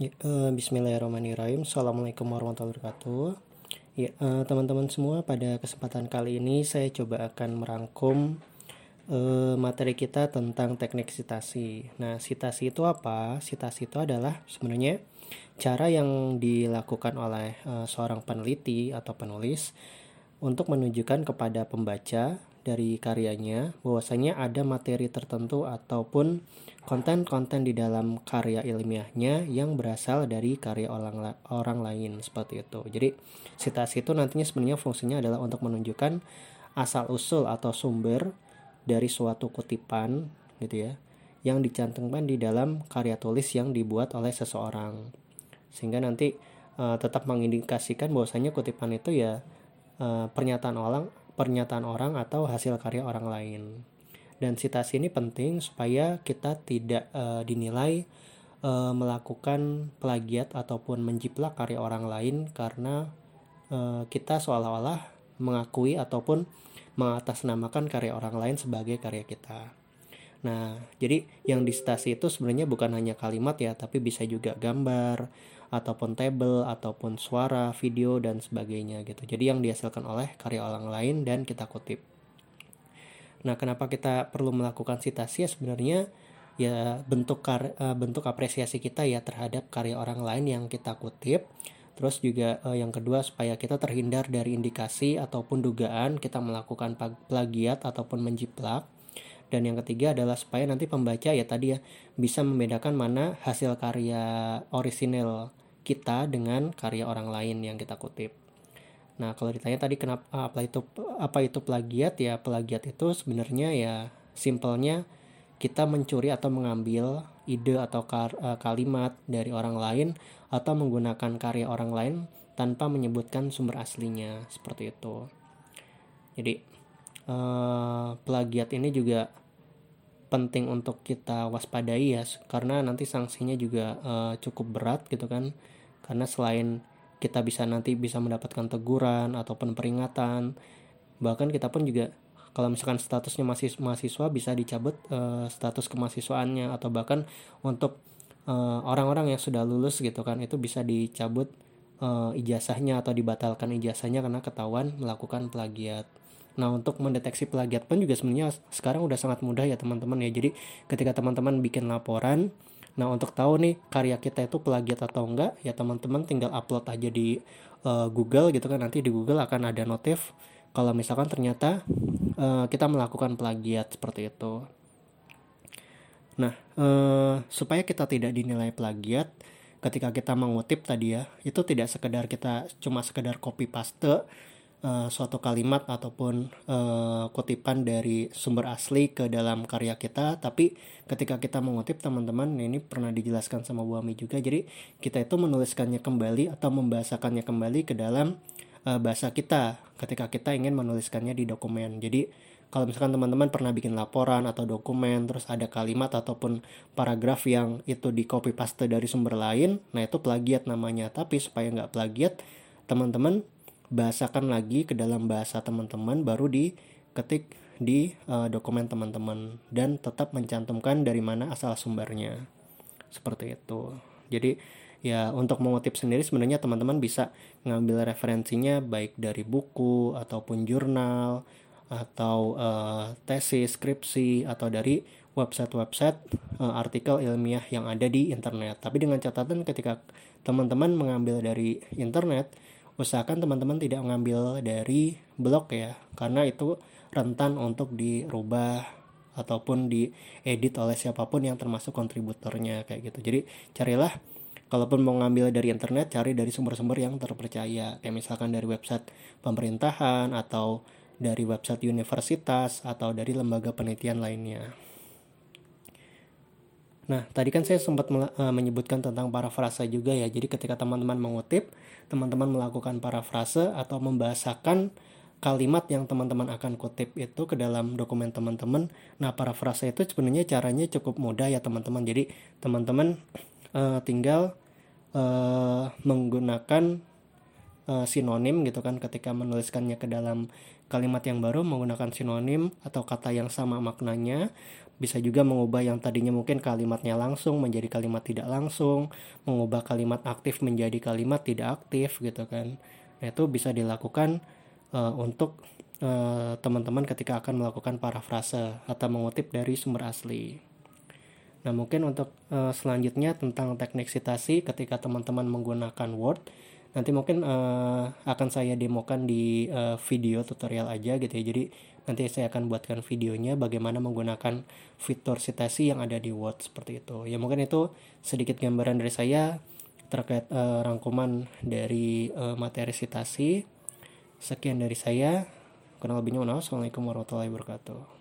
Ya, uh, Bismillahirrahmanirrahim. Assalamualaikum warahmatullahi wabarakatuh. Ya, uh, teman-teman semua, pada kesempatan kali ini saya coba akan merangkum uh, materi kita tentang teknik sitasi. Nah, sitasi itu apa? Sitasi itu adalah sebenarnya cara yang dilakukan oleh uh, seorang peneliti atau penulis untuk menunjukkan kepada pembaca dari karyanya bahwasanya ada materi tertentu ataupun konten-konten di dalam karya ilmiahnya yang berasal dari karya orang orang lain seperti itu. Jadi sitasi itu nantinya sebenarnya fungsinya adalah untuk menunjukkan asal usul atau sumber dari suatu kutipan gitu ya yang dicantumkan di dalam karya tulis yang dibuat oleh seseorang sehingga nanti uh, tetap mengindikasikan bahwasanya kutipan itu ya uh, pernyataan orang pernyataan orang atau hasil karya orang lain. Dan sitasi ini penting supaya kita tidak uh, dinilai uh, melakukan plagiat ataupun menjiplak karya orang lain karena uh, kita seolah-olah mengakui ataupun mengatasnamakan karya orang lain sebagai karya kita. Nah, jadi yang di stasi itu sebenarnya bukan hanya kalimat ya, tapi bisa juga gambar, ataupun table ataupun suara, video dan sebagainya gitu. Jadi yang dihasilkan oleh karya orang lain dan kita kutip. Nah, kenapa kita perlu melakukan sitasi ya sebenarnya ya bentuk kar uh, bentuk apresiasi kita ya terhadap karya orang lain yang kita kutip. Terus juga uh, yang kedua supaya kita terhindar dari indikasi ataupun dugaan kita melakukan plagiat ataupun menjiplak. Dan yang ketiga adalah supaya nanti pembaca ya tadi ya bisa membedakan mana hasil karya orisinil kita dengan karya orang lain yang kita kutip. Nah, kalau ditanya tadi kenapa apa itu apa itu plagiat ya plagiat itu sebenarnya ya simpelnya kita mencuri atau mengambil ide atau kar, uh, kalimat dari orang lain atau menggunakan karya orang lain tanpa menyebutkan sumber aslinya seperti itu. Jadi uh, plagiat ini juga penting untuk kita waspadai ya karena nanti sanksinya juga uh, cukup berat gitu kan karena selain kita bisa nanti bisa mendapatkan teguran ataupun peringatan bahkan kita pun juga kalau misalkan statusnya masih mahasiswa bisa dicabut uh, status kemahasiswaannya atau bahkan untuk orang orang-orang yang sudah lulus gitu kan itu bisa dicabut uh, ijazahnya atau dibatalkan ijazahnya karena ketahuan melakukan plagiat. Nah untuk mendeteksi plagiat pun juga sebenarnya sekarang udah sangat mudah ya teman-teman ya. Jadi ketika teman-teman bikin laporan, nah untuk tahu nih karya kita itu plagiat atau enggak, ya teman-teman tinggal upload aja di uh, Google gitu kan. Nanti di Google akan ada notif kalau misalkan ternyata uh, kita melakukan plagiat seperti itu. Nah uh, supaya kita tidak dinilai plagiat, ketika kita mengutip tadi ya, itu tidak sekedar kita cuma sekedar copy paste uh, suatu kalimat ataupun uh, kutipan dari sumber asli ke dalam karya kita. Tapi ketika kita mengutip teman-teman ini pernah dijelaskan sama Bu Ami juga. Jadi kita itu menuliskannya kembali atau membahasakannya kembali ke dalam uh, bahasa kita ketika kita ingin menuliskannya di dokumen. Jadi kalau misalkan teman-teman pernah bikin laporan atau dokumen terus ada kalimat ataupun paragraf yang itu di copy paste dari sumber lain nah itu plagiat namanya. Tapi supaya nggak plagiat teman-teman bahasakan lagi ke dalam bahasa teman-teman baru diketik di uh, dokumen teman-teman. Dan tetap mencantumkan dari mana asal sumbernya. Seperti itu. Jadi ya untuk mengutip sendiri sebenarnya teman-teman bisa ngambil referensinya baik dari buku ataupun jurnal atau uh, tesis skripsi atau dari website-website uh, artikel ilmiah yang ada di internet. Tapi dengan catatan ketika teman-teman mengambil dari internet usahakan teman-teman tidak mengambil dari blog ya karena itu rentan untuk dirubah ataupun diedit oleh siapa pun yang termasuk kontributornya kayak gitu. Jadi carilah kalaupun mau ngambil dari internet cari dari sumber-sumber yang terpercaya. Kayak misalkan dari website pemerintahan atau dari website universitas atau dari lembaga penelitian lainnya Nah, tadi kan saya sempat uh, menyebutkan tentang parafrase juga ya. Jadi ketika teman-teman mengutip, teman-teman melakukan parafrase atau membahasakan kalimat yang teman-teman akan kutip itu ke dalam dokumen teman-teman. Nah, parafrase itu sebenarnya caranya cukup mudah ya teman-teman. Jadi teman-teman uh, tinggal uh, menggunakan uh, sinonim gitu kan ketika menuliskannya ke dalam kalimat yang baru menggunakan sinonim atau kata yang sama maknanya bisa juga mengubah yang tadinya mungkin kalimatnya langsung menjadi kalimat tidak langsung, mengubah kalimat aktif menjadi kalimat tidak aktif gitu kan. Nah, itu bisa dilakukan uh, untuk teman teman-teman ketika akan melakukan parafrase atau mengutip dari sumber asli. Nah, mungkin untuk selanjutnya tentang teknik citasi ketika teman-teman menggunakan Word, nanti mungkin uh, akan saya demokan di uh, video tutorial aja gitu ya. Jadi nanti saya akan buatkan videonya bagaimana menggunakan fitur citasi yang ada di Word seperti itu. Ya mungkin itu sedikit gambaran dari saya terkait uh, rangkuman dari uh, materi citasi. Sekian dari saya. Kurang lebihnya, Assalamualaikum warahmatullahi wabarakatuh.